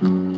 Mm-hmm.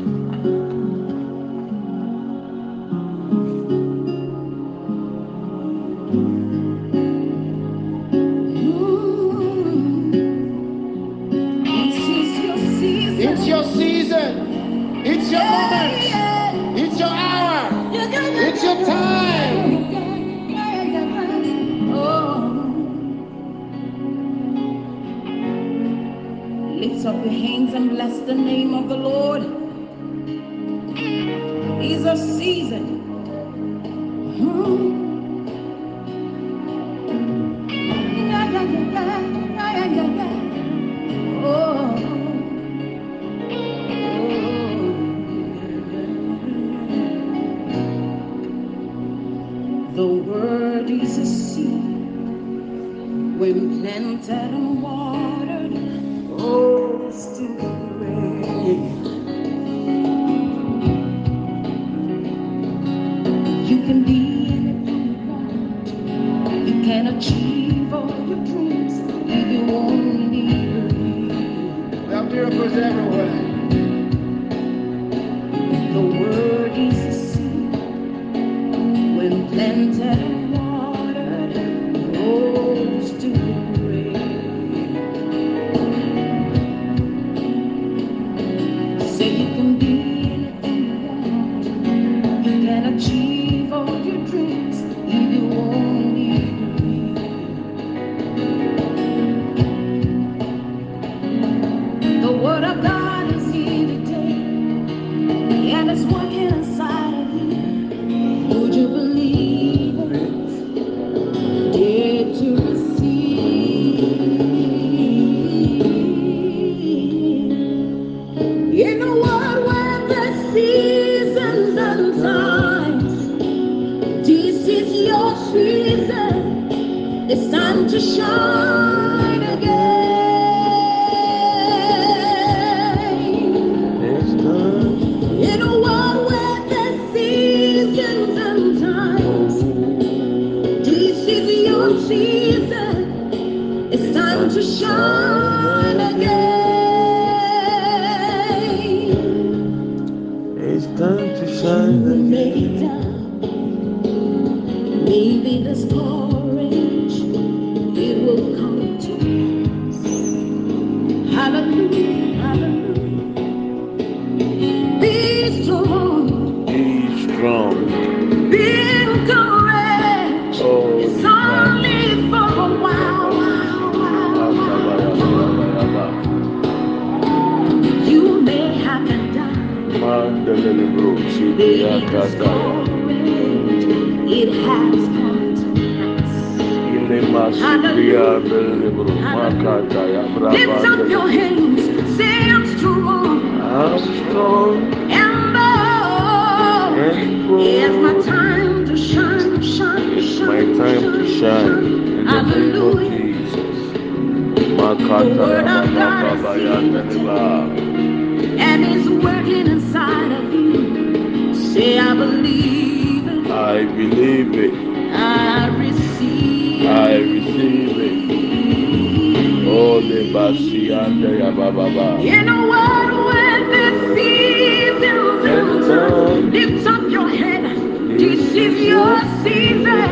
it down. Maybe this courage, it will come to pass. Hallelujah, hallelujah. Be strong. Be strong. It has come to Lift up your hands, say I'm strong. And bold. It's my time to shine, shine, shine. It's my time to shine. Hallelujah. Jesus. The word of God is and is working Say, I believe it. I believe it. I receive it. I receive it. Oh, the Basianda Yababa. In a world where the seasons turn, lift up your head. This is your season.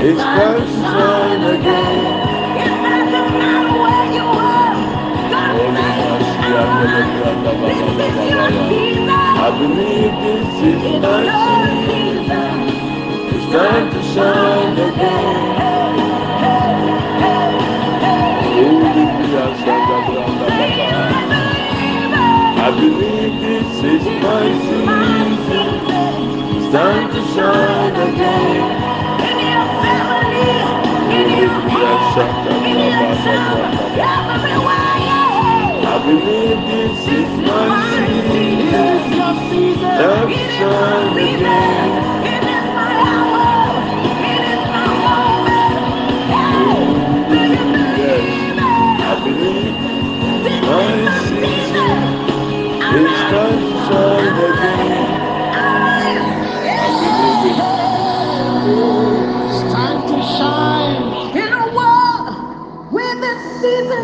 It's shine again. It doesn't matter where you are. I believe this is my season. It's time to shine again. I believe this is my season. It's time to shine again. I believe this is my season. To shine again. I believe my season. Again.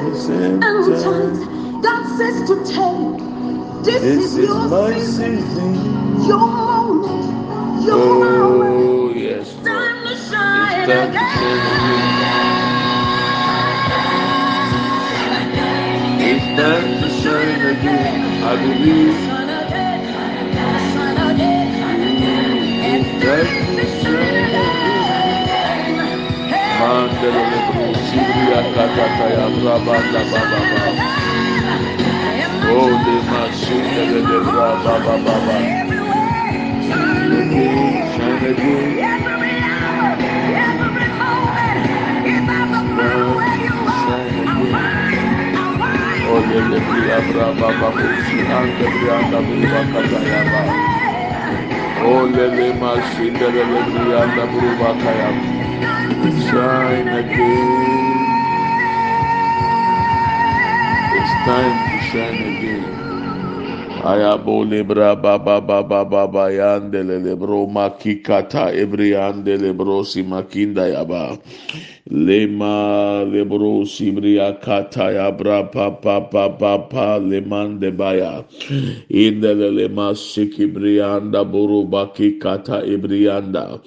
And times God says to take, this, This is is your my season, season. your moment, your hour. Oh, yes, It's time to shine It's time to again. It's time to shine again. I believe. Mandele lebro sibria katata ya brabanda baba baba. Oh, le machine le lebra baba baba. Kaya. Shine again. It's time to shine again. Ayabo lebra baba baba baba yandele lebro makikata ebriande lebro si makinda yaba. Lema lebro sibria kata yabra pa pa pa pa pa lemande baya. Indele lema sikibrianda buru baki kata ebrianda.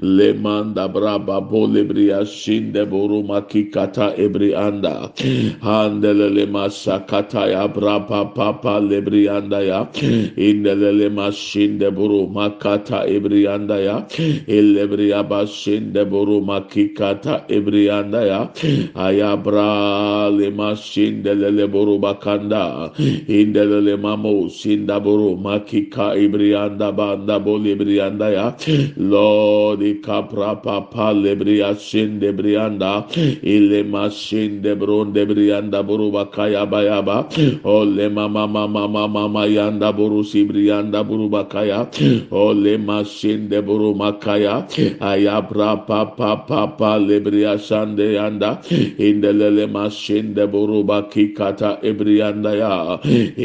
Lemanda braba bolebria shinde buru makikata ebrianda. Handele lema sakata ya brapa papa lebrianda ya. Indele lema shinde buru makata ebrianda ya. Elebria bashinde buru makikata ebrianda ya. Ayabra lema shinde lele buru bakanda. Indele lema mo shinda buru makika ebrianda banda bolebrianda ya. Lord ikapra papa lebria shinde brianda. Ilema shinde bronde brianda buru bakaya bayaba. Ole mama mama mama mama yanda buru sibrianda buru bakaya. Ole mashinde buru makaya. Ayabra papa papa lebria shande yanda. Indelele mashinde buru bakikata ebrianda ya.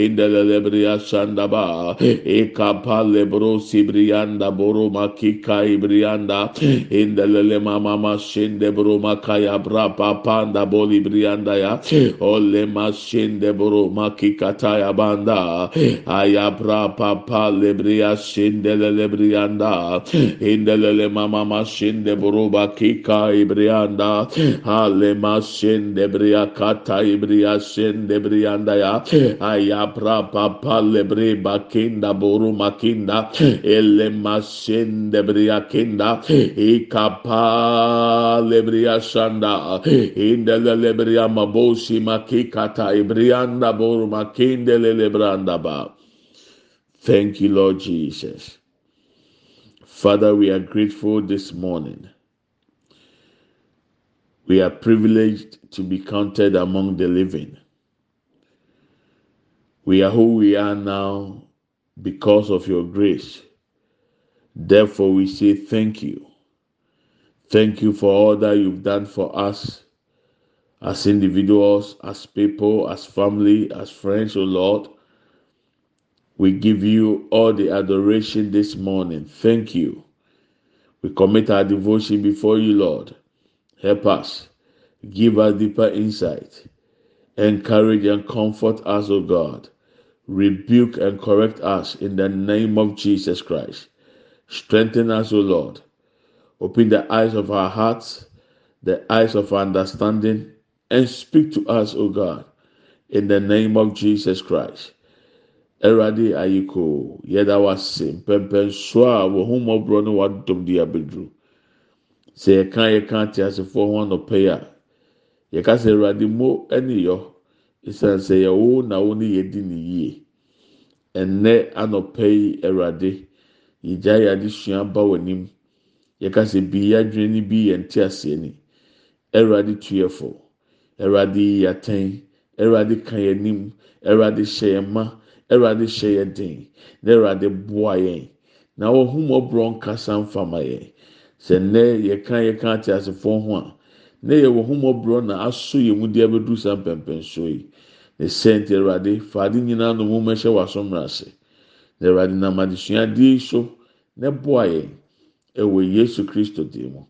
Indelele bria shanda ba. Ekapa lebro sibrianda buru makika ibrianda. Indelele mama mashinde buru kaya bra papanda boli brianda ya. Ole mashinde buru makikata ya banda. Ayabra papa lebria shinde lebrianda. Indelele mama mashinde buru bakika ibrianda. Ale mashinde bria kata ibria shinde brianda ya. Ayabra papa lebre bakinda buru makinda. Ele mashinde bria kinda. Ikapa lebria shanda. Indele lebria maboshi makikata ibrianda buru makinde lebranda ba. Thank you, Lord Jesus. Father, we are grateful this morning. We are privileged to be counted among the living. We are who we are now because of your grace. Therefore, we say thank you. Thank you for all that you've done for us as individuals, as people, as family, as friends, O Lord. We give you all the adoration this morning. Thank you. We commit our devotion before you, Lord. Help us. Give us deeper insight. Encourage and comfort us, O God. Rebuke and correct us in the name of Jesus Christ. Strengthen us, O Lord. Open the eyes of our hearts, the eyes of our understanding, and speak to us, O God, in the name of Jesus Christ. Erade ayiko yɛda wase mpɛmpɛnsoɔ a wɔn ho mmɔborɔ sɛ yɛka yɛka ate asefoɔ ho anɔpɛ yi a yɛka sɛ Erade mo ɛne yɔ esan sɛ yɛwo na wo ne yɛdi ne yie. Ɛnɛ anɔpɛ yi Erade yɛgya yɛ adesua ba wɔ anim yɛka sɛ bii adwene ne bi yɛ nte aseɛ ni Erade tuyɛfo Erade yi yɛatɛn Erade ka yɛn anim. Erade hyɛ yɛn ma. Awurade hyɛ yɛ den. Na Awurade boa yɛn. Na wɔn mmɔborɔ nkasa mfama yɛn sɛ nnɛ yɛka yɛka ateasefoɔ ho a na yɛwɔ homɔborɔ na asɔ yɛn mu de abɛduru saa mpɛmpɛnsoɔ yi. Ne sɛnti awurade faade nyinaa no mu mɛhyɛ w'asɔmmerɛ ase na awurade nam adesuadeɛ so na boa yɛn ɛwɔ yesu kristo deɛ mu.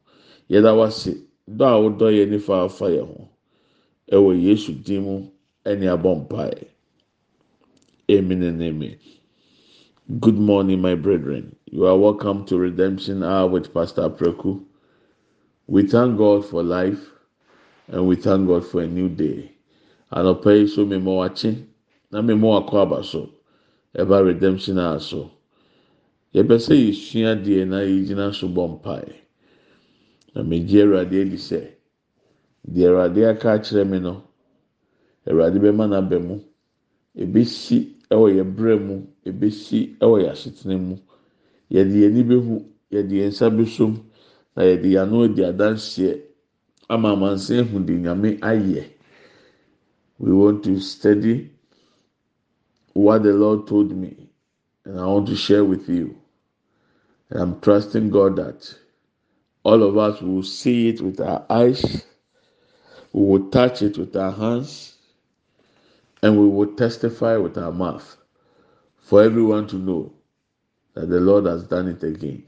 Yɛda wase dɔ a wodɔ yɛn nifa afa yɛn ho ɛwɔ yesu din mu ɛne abɔ mpaeɛ. Amen and amen. Good morning my brethren. You are welcome to Redemption Hour with Pastor Preku. We thank God for life and we thank God for a new day. Anɔpa yi so mmemme wakye na mmemme wakɔ aba so ɛba Redemption Hour so. Yɛpɛ sɛ yɛsua deɛ na yɛgyina so bɔ mpae. Na megye Awurade adi sɛ deɛ Awurade aka akyerɛ me no, Awurade bɛma n'aba mu. Ebesi ɛwɔ yɛ brɛ mu ebesi ɛwɔ yɛ asetena mu yɛde bɛhu yɛde yɛn nsa bɛsom na yɛde yɛn ano adanseɛ ama ehu de nyame ayɛ. We want to study what the lord told me and i want to share with you. And i'm trusting god that all of us will see it with our eyes we will touch it with our hands and we will testify with our mouth for everyone to know that the Lord has done it again.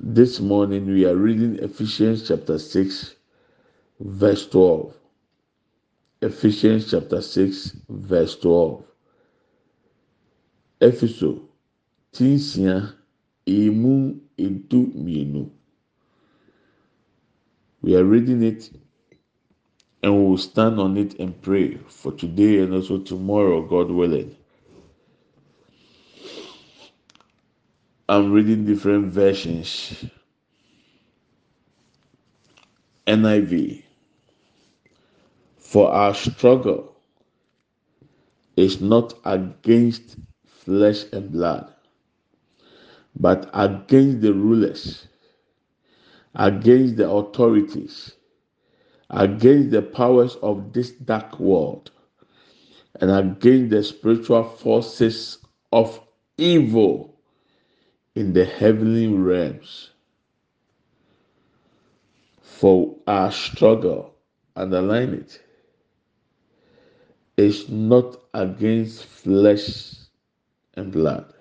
This morning we are reading Ephesians chapter 6, verse 12. Ephesians chapter 6, verse 12. Efeso tinsia emu edu mienu. We are reading it and we will stand on it and pray for today and also tomorrow, God willing. I'm reading different versions. NIV. For our struggle is not against flesh and blood, but against the rulers, against the authorities against the powers of this dark world and against the spiritual forces of evil in the heavenly realms. For our struggle, underline it, is not against flesh and blood.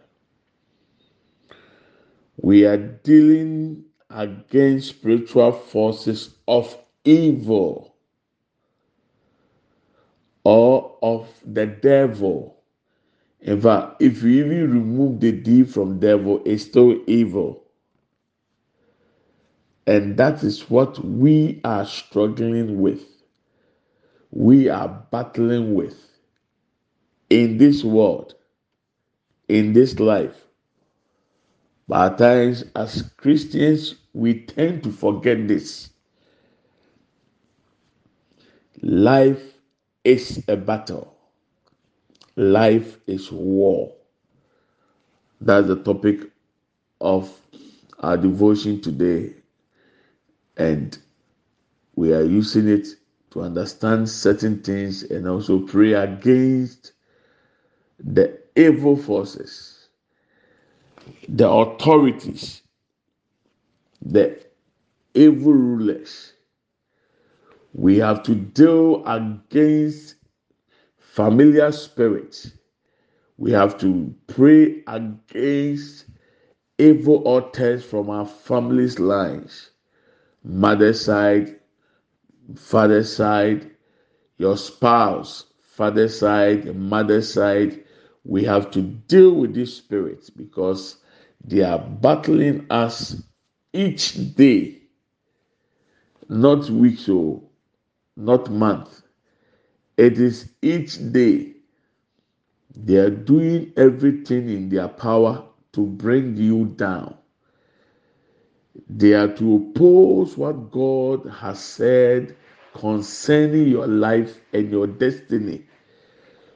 We are dealing against spiritual forces of evil or of the devil. In fact, if you even remove the D from devil, it's still evil. And that is what we are struggling with. We are battling with in this world, in this life. But at times, as Christians, we tend to forget this. Life is a battle. Life is war. That's the topic of our devotion today. And we are using it to understand certain things and also pray against the evil forces, the authorities, the evil rulers we have to deal against familiar spirits. We have to pray against evil altars from our family's lines, mother side, father side, your spouse, father side, mother side. We have to deal with these spirits because they are battling us each day, not weeks or not month. It is each day. They are doing everything in their power to bring you down. They are to oppose what God has said concerning your life and your destiny.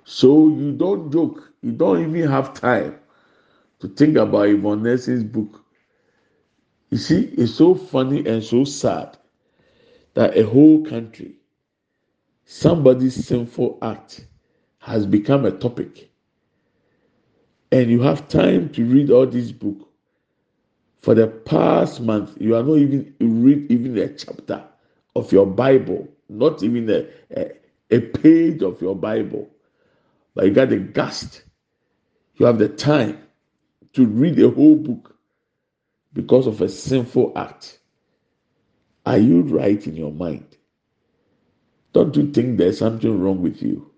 So you don't joke. You don't even have time to think about Yvonne Nelson's book. You see, it's so funny and so sad that a whole country, somebody's sinful act has become a topic. And you have time to read all this book. For the past month, you are not even read even a chapter of your Bible, not even a, a, a page of your Bible. But you got the gust. You have the time to read a whole book because of a sinful act. Are you right in your mind? Don't you think there's something wrong with you?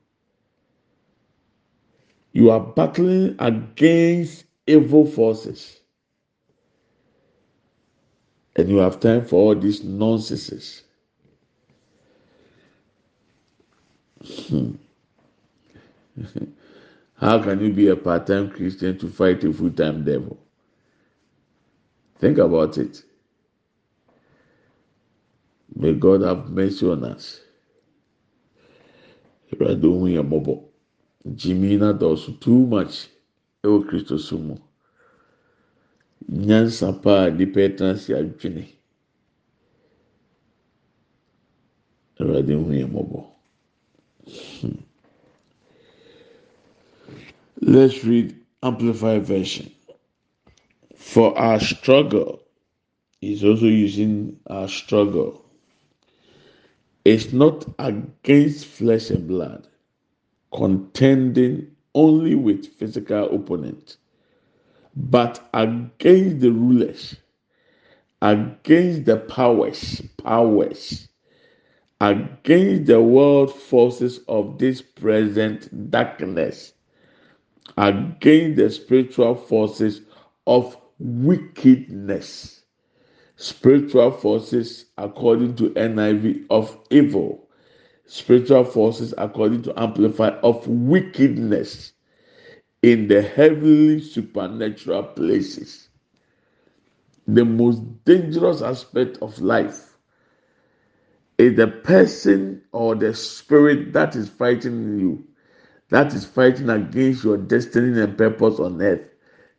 You are battling against evil forces. And you have time for all these nonsenses. Hmm. How can you be a part time Christian to fight a full time devil? Think about it. May God have mercy on us. Yɛ dɔɔso too much ɛwɔ Kristo so mu. Nyansa paa nipa ɛtena adwene. Yɛ. Hmm. Let's read Amplified Version. For our struggle, he's also using our struggle. It's not against flesh and blood, contending only with physical opponents, but against the rulers, against the powers, powers, against the world forces of this present darkness, against the spiritual forces of wickedness. Spiritual forces, according to NIV, of evil. Spiritual forces, according to Amplify, of wickedness in the heavenly supernatural places. The most dangerous aspect of life is the person or the spirit that is fighting you, that is fighting against your destiny and purpose on earth,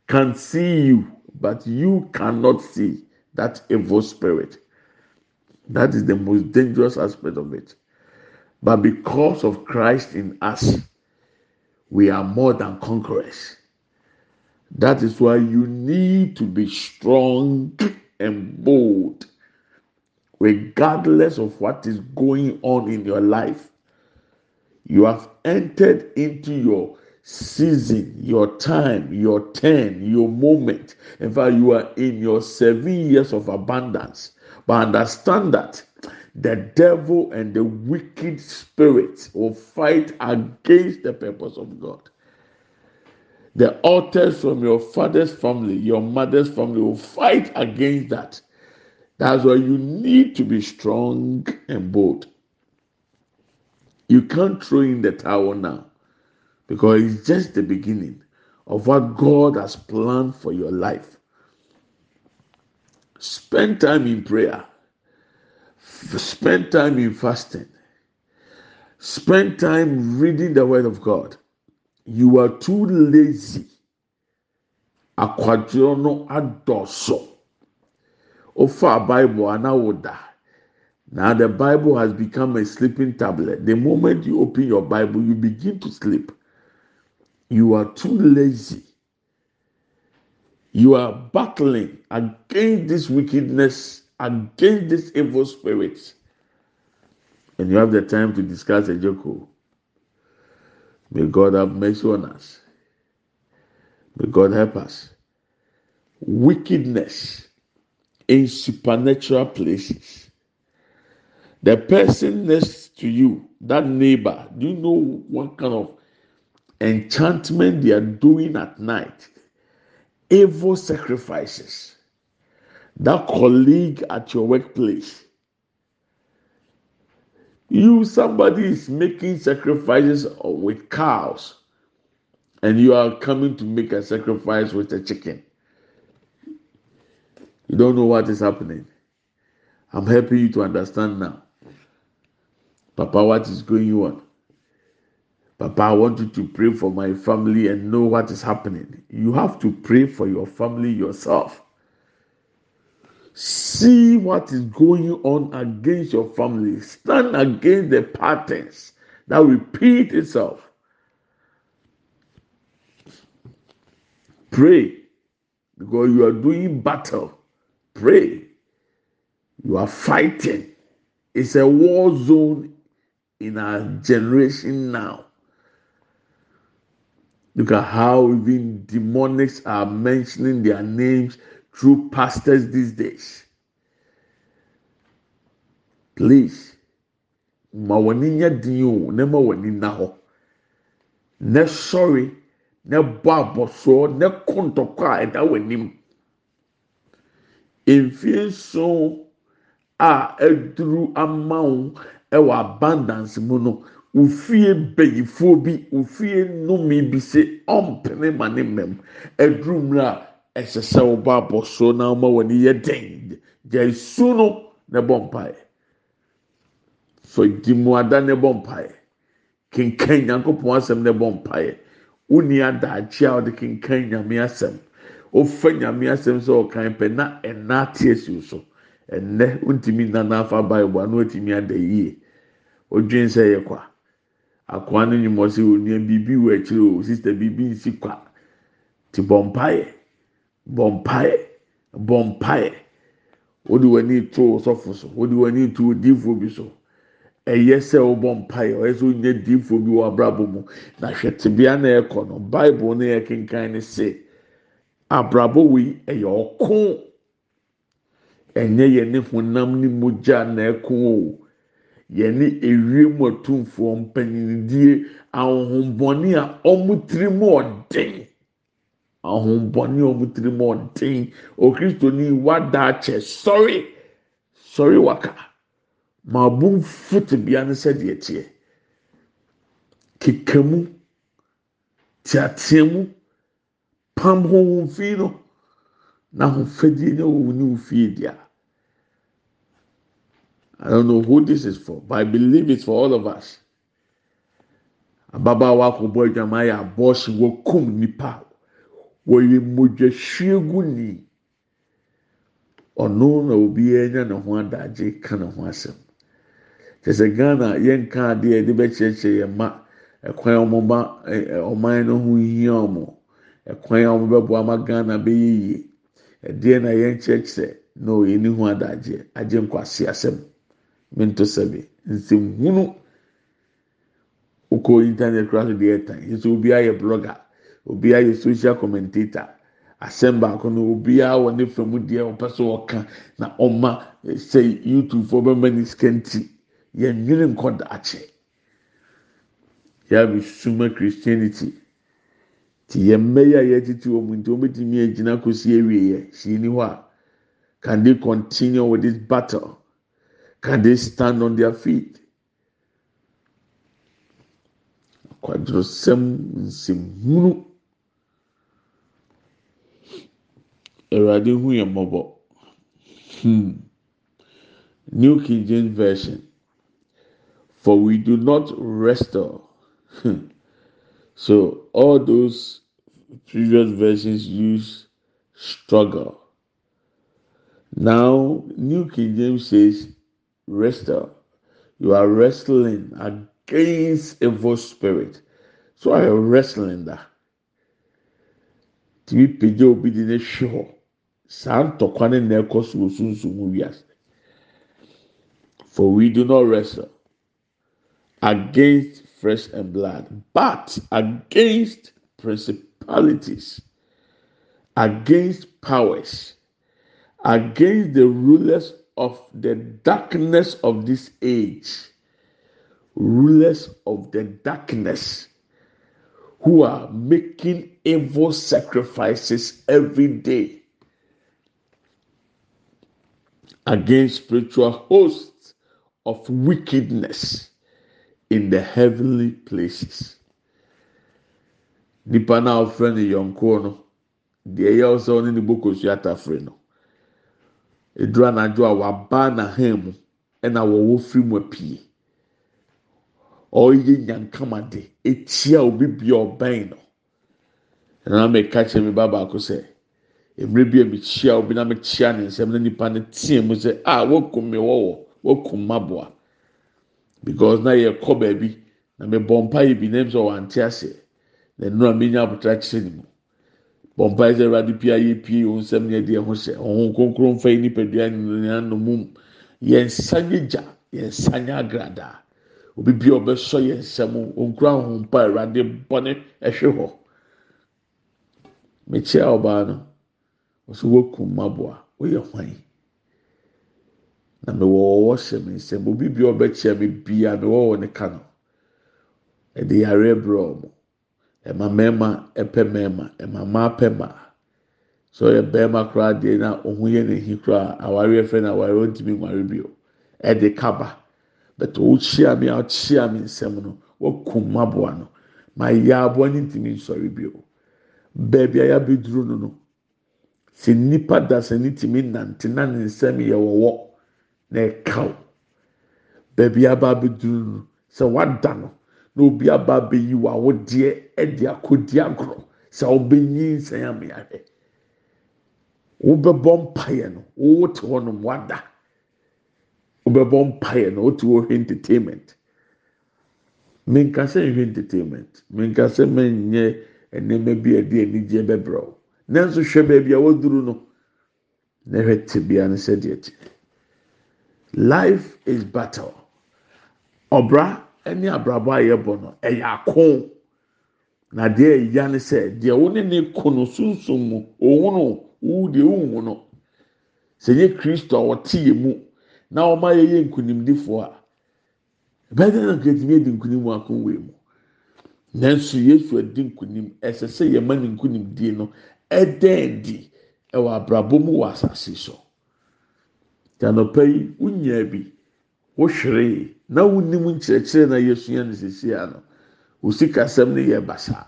can see you but you cannot see that evil spirit. That is the most dangerous aspect of it. But because of Christ in us, we are more than conquerors. That is why you need to be strong and bold, regardless of what is going on in your life. You have entered into your season, your time, your turn, your moment. In fact, you are in your seven years of abundance. But understand that the devil and the wicked spirits will fight against the purpose of God. The altars from your father's family, your mother's family will fight against that. That's why you need to be strong and bold. You can't throw in the towel now because it's just the beginning of what God has planned for your life. Spend time in prayer, spend time in fasting, spend time reading the Word of God. You are too lazy. Akwadwo no adɔso. Ofa Bible anawoda. Now the Bible has become a sleeping tablet. The moment you open your Bible, you begin to sleep. You are too lazy. You are battling against this wickedness, against this evil spirits. And you have the time to discuss a joke. May God have mercy on us. May God help us. wickedness in supernatural places. The person next to you, that neighbor, do you know what kind of enchantment they are doing at night? Evil sacrifices. That colleague at your workplace. You, somebody is making sacrifices with cows, and you are coming to make a sacrifice with a chicken. You don't know what is happening. I'm helping you to understand now. Papa, what is going on? Papa, I want you to pray for my family and know what is happening. You have to pray for your family yourself. See what is going on against your family. Stand against the patterns that repeat itself. Pray because you are doing battle Pray. You are fighting. It's a war zone in our generation now. Look at how even demonics are mentioning their names through pastors these days. Please, ma w'ani nyɛ den o, ma w'ani na hɔ. Na sɔre, na bɔ abɔsoɔ, na kɔ ntɔkwa a ɛda w'anim. mfie nson a aduru ama wo abundance mu ofie bɛyifoɔ bi ofie nnome bi sɛ ɔmpene ma ne mmɛm aduru mmerɛ a ɛsɛ sɛ ɔbɔ abɔso na ɔma wɔn yɛ den. Gya esu no na ɛbɔ mpaeɛ. So di mu ada na ɛbɔ mpaeɛ. Kenkan nyankopɔn asɛm na ɛbɔ mpaeɛ. Wuni adaakye a ɔde kenkan nyame asɛm. ofa nyame asɛm sɛ ɔkan pɛ na ɛna ate esi so. Ɛnɛ ntumi nana afa baibu ano otumi ada yie. Odwin sɛ yɛ kwa akoa no nyim ɔsɛ onua biribi wɔ akyire o sista biribi nsi kwa. Ti bɔ mpaeɛ bɔ mpaeɛ bɔ mpaeɛ. Wode w'ani to sɔfo so wode w'ani to odiifoɔ bi so. Ɛyɛ sɛ ɔbɔ mpaeɛ ɔyɛ sɛ onye diifoɔ bi wɔ abrabɔ mu. Na hwɛ tebea na ɛkɔ no baibu no yɛ kenkan ne sɛ. abrabɔ wei ɛyɛ ɔko. Ɛnyɛ yɛn ne honam ne mogya na ɛko o yɛn ne ewiem atumfoɔ mpanyindie ahohombɔne a wɔn tiri mu ɔden. Ahohombɔne a wɔn tiri mu ɔden. Okristoni wada akyɛ. Sɔre. Sɔre waka. Ma bu mfutu bia ne sɛ deɛ teɛ keka mu. Teatea mu. pam honhom fi no. Na ahofadie ne wɔn ne ofie dia i don't know who this is for but i believe it's for all of us. Ababaawa akɔbɔ adwama ayɛ abɔɔhye wɔkum nipa. Wɔyɛ mogyahwiegu ni. Ɔno na obiara nya ne ho adagye ka ne ho asɛm kyesɛ ghana yɛn ka adeɛ yɛde bɛkyerɛkyerɛ yɛn ma. Ɛkwan ɔmo ma ɔman no ho hia ɔmo. ɛkwan a wɔbɛboa ama ghana bɛyɛ yie ɛdeɛ na yɛn kyerɛkyerɛ na ɔyɛ ne ho adagyeɛ agye nkwasi asɛm mentosabi nsɛmhunu wokɔ internet kora so deɛ ɛtan nso obiara yɛ blogger obiara yɛ social commentator. Asɛm baako no obiara wɔ ne fam deɛ ɔpɛ so ɔka na ɔma eh, sɛ youtube fo bɛma ne sika nti yɛnwere nkɔ daakye. Yɛabi suma christianity. Nti yɛmmɛ yi a yɛtete wɔn mu nti wɔbɛtumi agyina kɔsi awie yɛ hyia ni hɔ a can they continue with this battle. Can they stand on their feet akwadworosɛm nsɛmhunu awurade hu yɛ hmm new king james version for we do not wrestle. Hmm. So all those previous versions use struggle. Now, New King James says, wrestle. You are wrestling against evil spirit. So I am wrestling that. Tìmí pèjá obi di ne hwɛ hɔ. Saa ne na ɛkɔ so. For we do not wrestle against flesh and blood, but against principalities, against powers, against the rulers of the darkness of this age, rulers of the darkness who are making evil sacrifices every day against spiritual hosts of wickedness in the heavenly places. Nipa na ɔfrɛ no yɔnko no, deɛ ɛyɛ ɔsɛ ɔne ne boko so atafere no. Eduru anadwo a waba n'ahan mu ɛna wɔwɔ firi mu apue. Ɔreyɛ nyankamade etia obi bia ɔbɛn no. Ɛna mɛka kyerɛ mi ba baako sɛ, mmerɛ bi a mekyia obi na mekyia ne nsɛm na nipa no teɛ mu sɛ, a wɔkum mi wɔwɔ, wɔkum maboa. Because na yɛ kɔ baabi na mebɔ mpa yi bi na sɛ ɔwante aseɛ. Na nnura menya abotire kyerɛ ne mu. wɔn mpa sɛ ɛwurade pia yɛ pie wɔn nsɛm yɛ deɛ ho hyɛ. Wɔn nkonkron fɛ nipadua nyinaa no mu. Yɛn nsa nyɛ gya yɛn nsa nyɛ agrada. Obi bia ɔbɛsɔ yɛn nsɛm onkura wɔn mpa ɛwurade bɔne ɛhwɛ hɔ. Mekyia ɔbaa no ɔsɛ wɔkum maboa. Ɔyɛ hwan? Na mewɔ ɔwɔ hyɛ me nsɛm. Obi bia ɔbɛkyia me bia mewɔ wɔ ne ka no. Ɛde yare brɛ ɔmo. Ɛma mmarima ɛpɛ mmarima. Ɛma mmaa pɛ mmaa. Sɛ ɔyɛ barima koraa deɛ na ɔho yɛ n'ahi koraa. Awareɛ fɛ na awareɛ ɔntumi nware bio. Ɛde kaba. Bɛtɛ ɔkyia a ɔkyia me nsɛm no wakum maboa no. Ma yɛ aboa ne ntumi nsɔre bio. beebi a yɛabɛduru no no sɛ nipa da sɛ ne tumi nante na ne nsɛm yɛ wɔwɔ na ɛkaw beebi a aba abɛduru no sɛ wada no na obi aba abɛyi wɔ awodeɛ ɛde akɔdi agorɔ. Sɛ ɔbɛnyi nsɛn ameahwɛ wobɛbɔ mpaeɛ no wote hɔnom wada wobɛbɔ mpaeɛ no wote hɔ hwɛ entertainment. Menkasa nhwɛ entertainment. Menkasa mɛnyɛ. nneɛma bi a ɛde anigye bɛbrɛ o nanso hwɛ baabi a waduru no na hwɛ tebea no sɛdeɛ te. Life is battle. Ɔbra ne abrabɔ a yɛbɔ no ɛyɛ ako na deɛ ɛya ne sɛ deɛ wo ne ko no sunsun mu ohun wo deɛ ohun no. Sɛ nye kristo a wɔte yɛ mu na wɔn ayɛ yɛ nkunimdifoɔ a bɛyɛ na nketumi edi nkunim wɔ mu. nanso yesu adi nkunim ɛsɛ sɛ yɛma ne nkunimdie no ɛdɛn di ɛwɔ abrabɔ mu wɔ asase so? Tanɔpa yi wonyaa bi. Wohwere na wonim nkyerɛkyerɛ na yɛsua no sisi ano osi kasɛm no yɛ basa.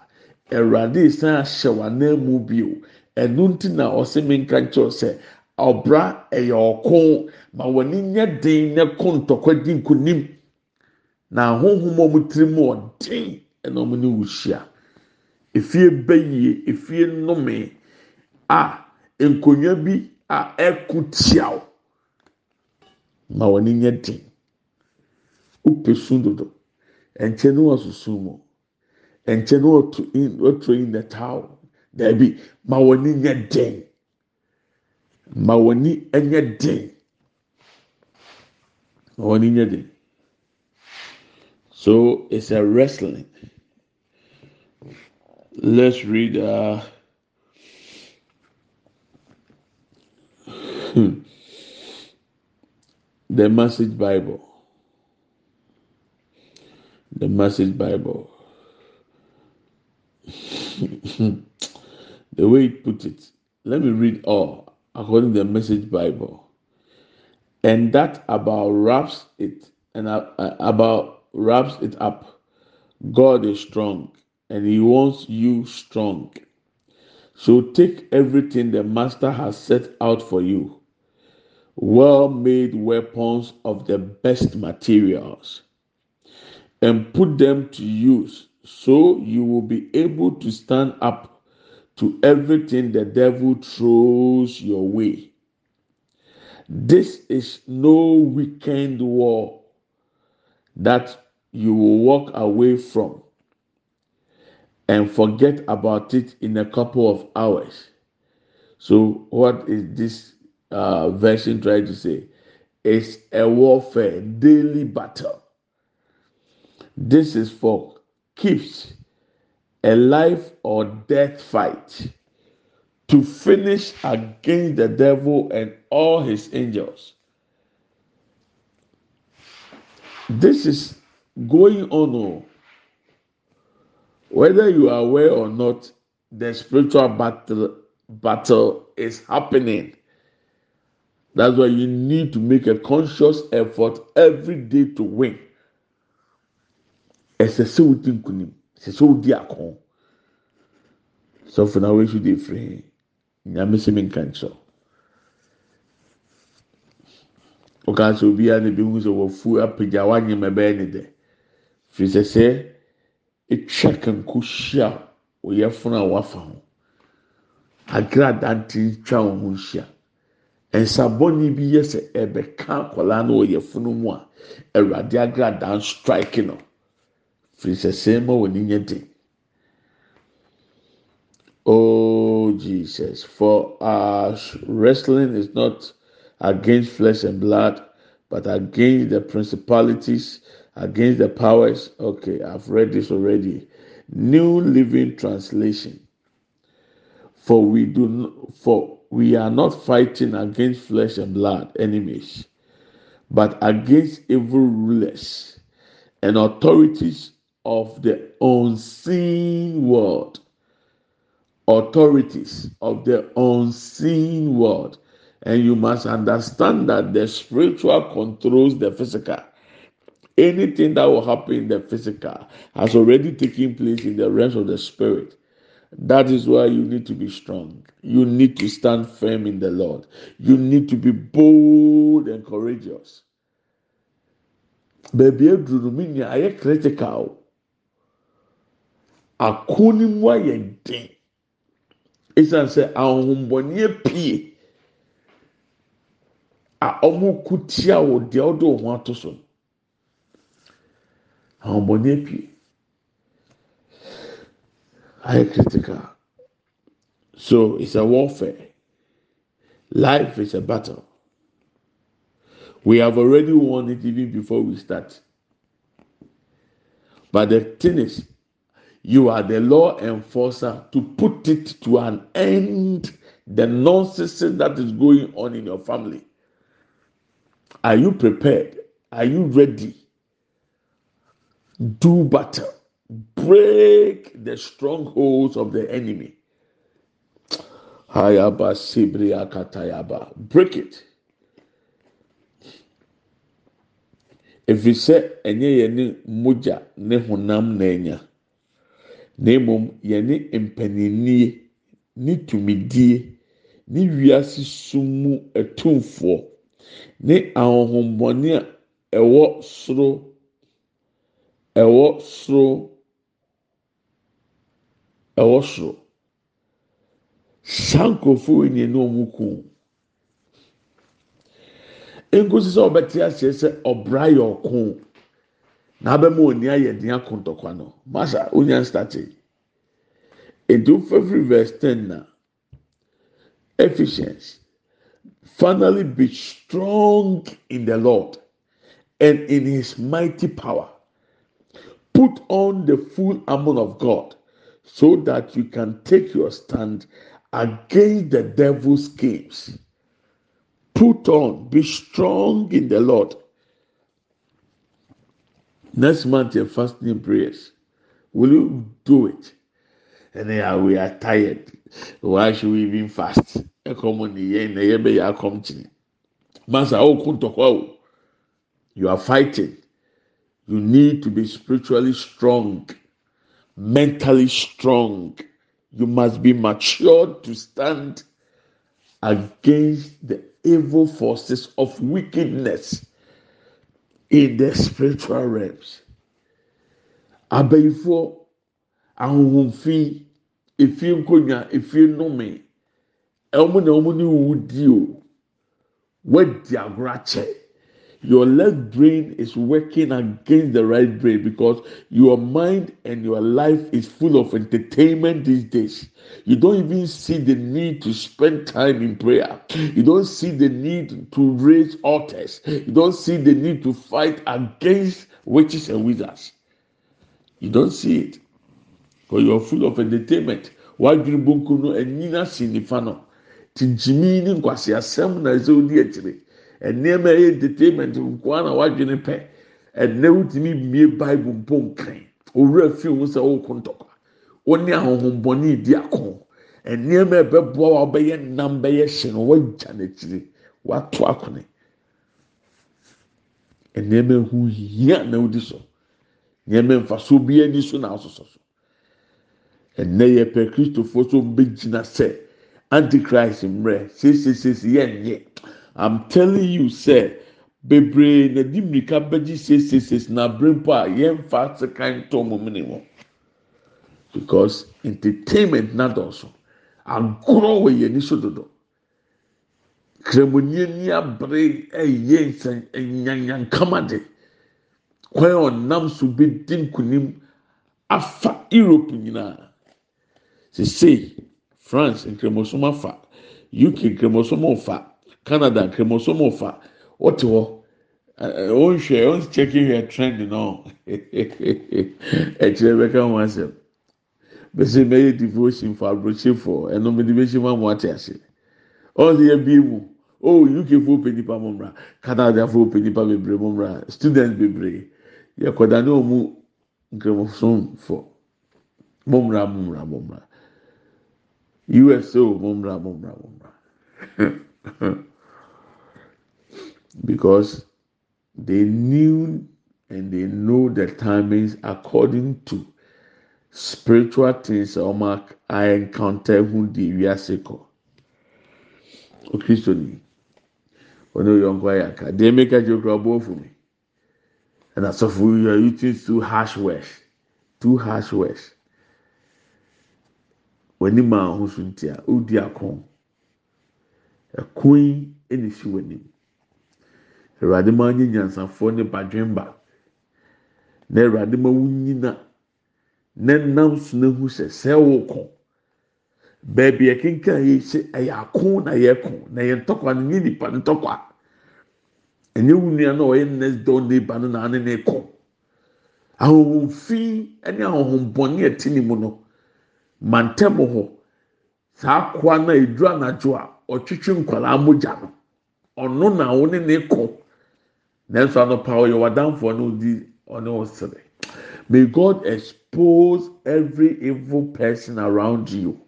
Ɛwurade san ahyɛ w'anan mu bio. Ɛnu nti na ɔsɛ mi nka nkyɛw sɛ ɔbra ɛyɛ ɔko. Ma wɔn nyɛ den ne ko ntɔkwa di nkunim na ahohom a wɔn tiri mu ɔden. ɛna wɔn ne wo hyia. Efie bɛyie efie nnome a nkonnwa bi a ɛko tiaw ma wɔn nyɛ den. Wopɛ sun dodo nkyɛn no wɔ soso mu nkyɛn no in wɔto in the towel daabi ma wɔn ani nyɛ den. Ma wɔn ani nyɛ den. Ma wɔn ani nyɛ den. So it's a wrestling. Let's read uh, the Message Bible. The Message Bible. the way it put it. Let me read all according to the Message Bible. And that about wraps it and uh, about wraps it up. God is strong and he wants you strong. So take everything the master has set out for you. Well made weapons of the best materials and put them to use so you will be able to stand up to everything the devil throws your way. This is no weekend war that you will walk away from and forget about it in a couple of hours. So, what is this uh, version trying to say? It's a warfare, daily battle. This is for keeps a life or death fight to finish against the devil and all his angels. This is going on. Oh. Whether you are aware or not, the spiritual battle battle is happening. That's why you need to make a conscious effort every day to win. Ẹsẹ sẹ o di nkunim, ẹsẹ sẹ o di akọ. Sọfọ na wo esu di efiri, nyame sẹ mi nka nkyɛn. Ɔka sɛ obiara na ebi hu sɛ wɔfu apagya wanyam ɛbɛyɛ ne dɛ. Firi sɛ sɛ etwa kanko hyia oyɛfunu a wafa ho. Agradanti twa wɔn ho hyia. nsabɔni bi yɛ sɛ ɛbɛka akwadaa no wɔ yɛfunu mu a awurade agradaa strike no firi sɛ sɛn nyɛ den oh jesus. For our wrestling is not against flesh and blood but against the principalities against the powers. Okay i've read this already. New living translation. For we do for we are not fighting against flesh and blood enemies, but against evil rulers and authorities of the unseen world. Authorities of the unseen world. And you must understand that the spiritual controls the physical. Anything that will happen in the physical has already taken place in the realms of the spirit. That is why you need to be strong. You need to stand firm in the Lord. You need to be bold and courageous. Mi critical. Ako ne mu ayɛ den. Esan sɛ ahohombɔni pie a wɔn ko tia wɔ deɛ ɔde wɔn ato so. Ahohombɔni pie. high critical. So it's a warfare. Life is a battle. We have already won it even before we start. But the thing is, you are the law enforcer to put it to an end. The nonsense that is going on in your family. Are you prepared? Are you ready? Do battle break the strongholds of the enemy. Hayaba Sibria Katayaba. Break it. Ɛfiri sɛ ɛnyɛ yɛn ne mogya ne honam na mmom yɛn ne mpanyinie ne tumidie ne wiase sum mu ɛtumfoɔ ne ahohombɔne a ɛwɔ soro ɛwɔ soro ɛwɔ soro. Saa nkurɔfoɔ yi nyɛ na wɔn kum. Nkosi sɛ ɔbɛte aseɛ sɛ ɔbra yɛ ɔko na abɛma oni ayɛ den ako ntɔkwa no masa onya nstate edu fɛfiri verse ten na efficiency finally be strong in the lord and in his mighty power put on the full armor of god so that you can take your stand against the devil's schemes. Put on, be strong in the Lord. Next month, your fasting prayers. Will you do it? And then ah, we are tired. Why should we even fast? You are fighting. You need to be spiritually strong mentally strong. You must be matured to stand against the evil forces of wickedness in the spiritual realms. Abayifo ahohomfi efie nkonnwa efie nnome ɛwɔ na wɔn ne wo di o wɔadi agorɔ akyɛ. Your left brain is working against the right brain because your mind and your life is full of entertainment these days. You don't even see the need to spend time in prayer. You don't see the need to raise altars. You don't see the need to fight against witches and wizards. You don't see it because you're full of entertainment. wadwiri bonkum no anyina si nifa no tinkyimi ne nkwasi asɛm na odi akyire nneɛma ɛyɛ entertainment nkoa na wadwiri pɛ. Ɛnna wotumi mie bible mpo nkan. Owurɛ fi ohun sɛ ɔkɔ ntɔkwa. Wɔne ahohombɔne di ako nneɛma ɛbɛboa wa ɔbɛyɛ nam bɛyɛ hyɛ no wagya n'akyire wato akone. Nneɛma ehu hia na odi so. Nneɛma nfaso bi ani so na asosɔ so. Ɛnna yɛ pɛ kristofo so mbɛgyina sɛ antichrist mmerɛ. Sesesese yɛn nyɛ i'm telling you sɛ bebree na di mirika bɛgye sesesese na abere mpo a yɛn fa sekan tɔn mu mini wɔn because entertainment na dɔɔso. Agorɔ wɔ yɛn ani so dodo. Kremoni ani abere ɛyɛ nsɛn ɛnyanyankama de. Kwan ɔnam so bi di nkunim afa europe nyinaa. Sese france nkremosom afa uk nkremosom afa canada nkremosom afa ɔte hɔ ɔnhwɛ ɔnkyɛkɛ hwɛ trend no ɛkyerɛ bɛka ho asɛm bɛsɛ mɛyɛ devotion for aburokyefo ɛno mɛde bɛhyɛ mu amu ate ase ɔnde yɛ bie mu o uk fo pɛ nipa mo mra canada fo pɛ nipa bebree mo mra student bebree yɛ kɔda ne ɔmu nkremosom fo mo mra mo mra mo mra us mo mra mo mra mo mra because they knew and they know the timings according to spiritual things a wɔn a encounter ho di wiase kɔ okristo ni wɔn o yɔnko ayɛ aka deɛ meka kyerɛ kura ɔbɔ ofu mi asɔfo you are using too harsh words too harsh words. W'anim a ahosuo ntia odi akɔn ɛkɔn yi ɛna esi w'anim awurade maa nye nyansafoɔ ne badwemba. Na awurade maa wunyina na nam so na hu sɛ sɛ wokɔ. Beebi ɛkenkan yi sɛ ɛyɛ ako na yɛ ko na yɛ ntɔkwa no nye nipa ntɔkwa. Ɛnyɛ nua na ɔyɛ next door neighbor no na ane ne kɔ. Ahohomfi ɛne ahohombɔne ɛte ne mu no mantam hɔ. Saa akoa na eduru anadwo a ɔtwitwi nkwadaa mogya no. Ɔno na ɔne ne kɔ. Nanso anɔpa ɔyɛ wadanfoɔ no di ɔne ɔsere may god expose every evil person around you.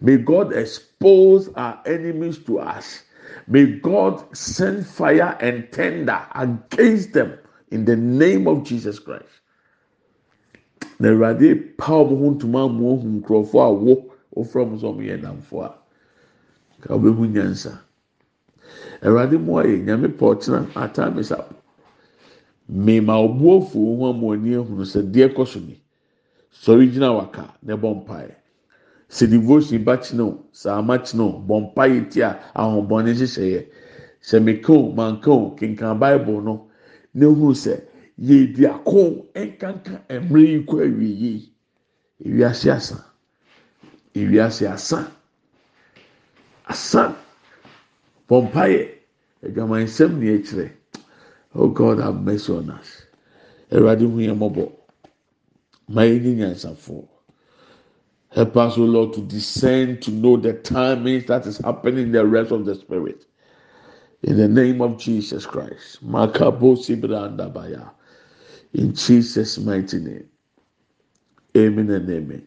May god expose our enemies to us. May god send fire and tender against them in the name of jesus christ. Na awurade pa ɔmo ho ntoma amu ohun nkurɔfoɔ a wo ofura mo sɛ ɔmo yɛ namfoɔ a ka ɔbɛhu nyansa awurade mu ayɛ nyame pɔ ɔkyena ataa mesa mema ɔbu ofuo ho ama ani ehunu sɛ deɛ kɔ so ni. Sɔre gyina waka na ɛbɔ mpaeɛ. Sɛ devotion ba kyerɛ o sɛ ama kyerɛ o bɔ mpaeɛ ti a ahombɔne nhyehyɛeɛ. Sɛ meka o manka o kenkan bible no na ehunu sɛ yɛdi ako nkanka mmerɛ yi kɔ awie yi ewiase asa. Ewiase asa. Asa bɔ mpaeɛ adwamansɛm na ɛkyerɛ oh god have mercy on us. Awurade hu yɛn mmɔbɔ. Ma yɛn nye nyansafoɔ. Help us o lord to descend to know the timings that is happening in the rest of the spirit. In the name of jesus christ. Makabo in jesus mighty name. Amen and amen.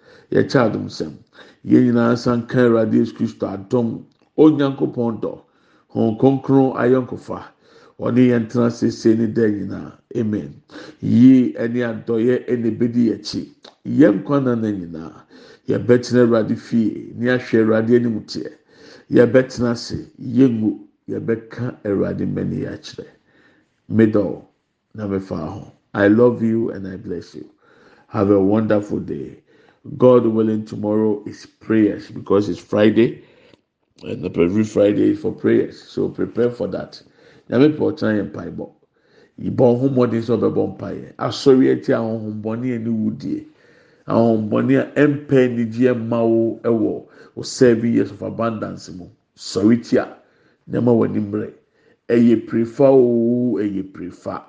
Yɛkyɛ adom sɛm. Yɛn nyinaa san ka awurade yesu kristo adom onyankopɔn dɔ hɔn kronkron ayɔnkofa. Ɔne yɛn tena sese ne da nyinaa. Amen. Yie ɛne adɔyɛ ɛna ebedi akyi. Yɛn nkwa na na nyinaa. Yɛbɛtena awurade fie ne ahwɛ awurade anim teɛ. Yɛbɛtena ase yɛngu yɛbɛka awurade mɛni akyerɛ. Middle na ho. I love you and i bless you. Have a wonderful day. God willing, tomorrow is prayers because it's Friday, and every Friday is for prayers. So prepare for that. Nyame pɛ ɔkyerɛ yɛn mpaebɔ. Yibɔ ɔhomɔden sɛ ɔbɛbɔ mpaeɛ. Asɔre eti ahohombɔne ani wudie. Ahohombɔne a ɛmpɛ anigye mma ɛwɔ o seven years of abundance mu. Sɔre tia. Nneɛma wɔ anim mmerɛ. Ɛyɛ prefa o, ɛyɛ prefa.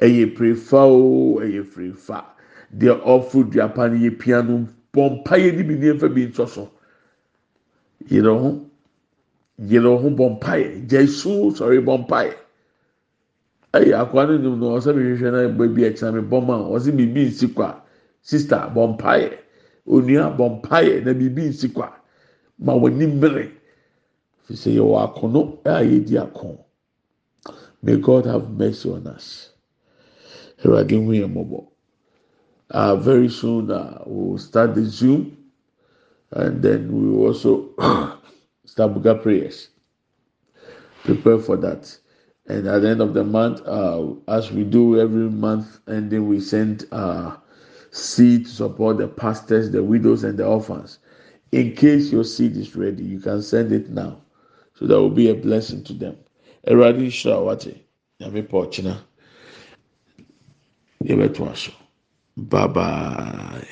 Ɛyɛ prefa o, ɛyɛ prefa. Deɛ ɔfo duapa no yɛ pia no bɔ mpaeɛ ni bi nneɛma bi ntɔ so. Yere ho. Yere ho bɔ mpaeɛ. Gya esu sɔre bɔ mpaeɛ. ɛyɛ akwa no nim no ɔsɛ mehwehwɛ na ɛbɔ bi ɛkyɛn mi bɔ ma ɔsɛ biribi nsi kwa sista bɔ mpaeɛ onua bɔ mpaeɛ na biribi nsi kwa ma w'ani mmiri fisɛ yɛ wɔ akono a yɛdi ako may god have mercy on us ɛwurade hu yɛn mɔbɔ uh, very soon uh, we will start the zoom and then we will also start buga prayers prepare for that. And at the end of the month, uh, as we do every month, and then we send uh, seed to support the pastors, the widows, and the orphans. In case your seed is ready, you can send it now. So that will be a blessing to them. Eradi Shawate, Yami Pochina. Bye bye.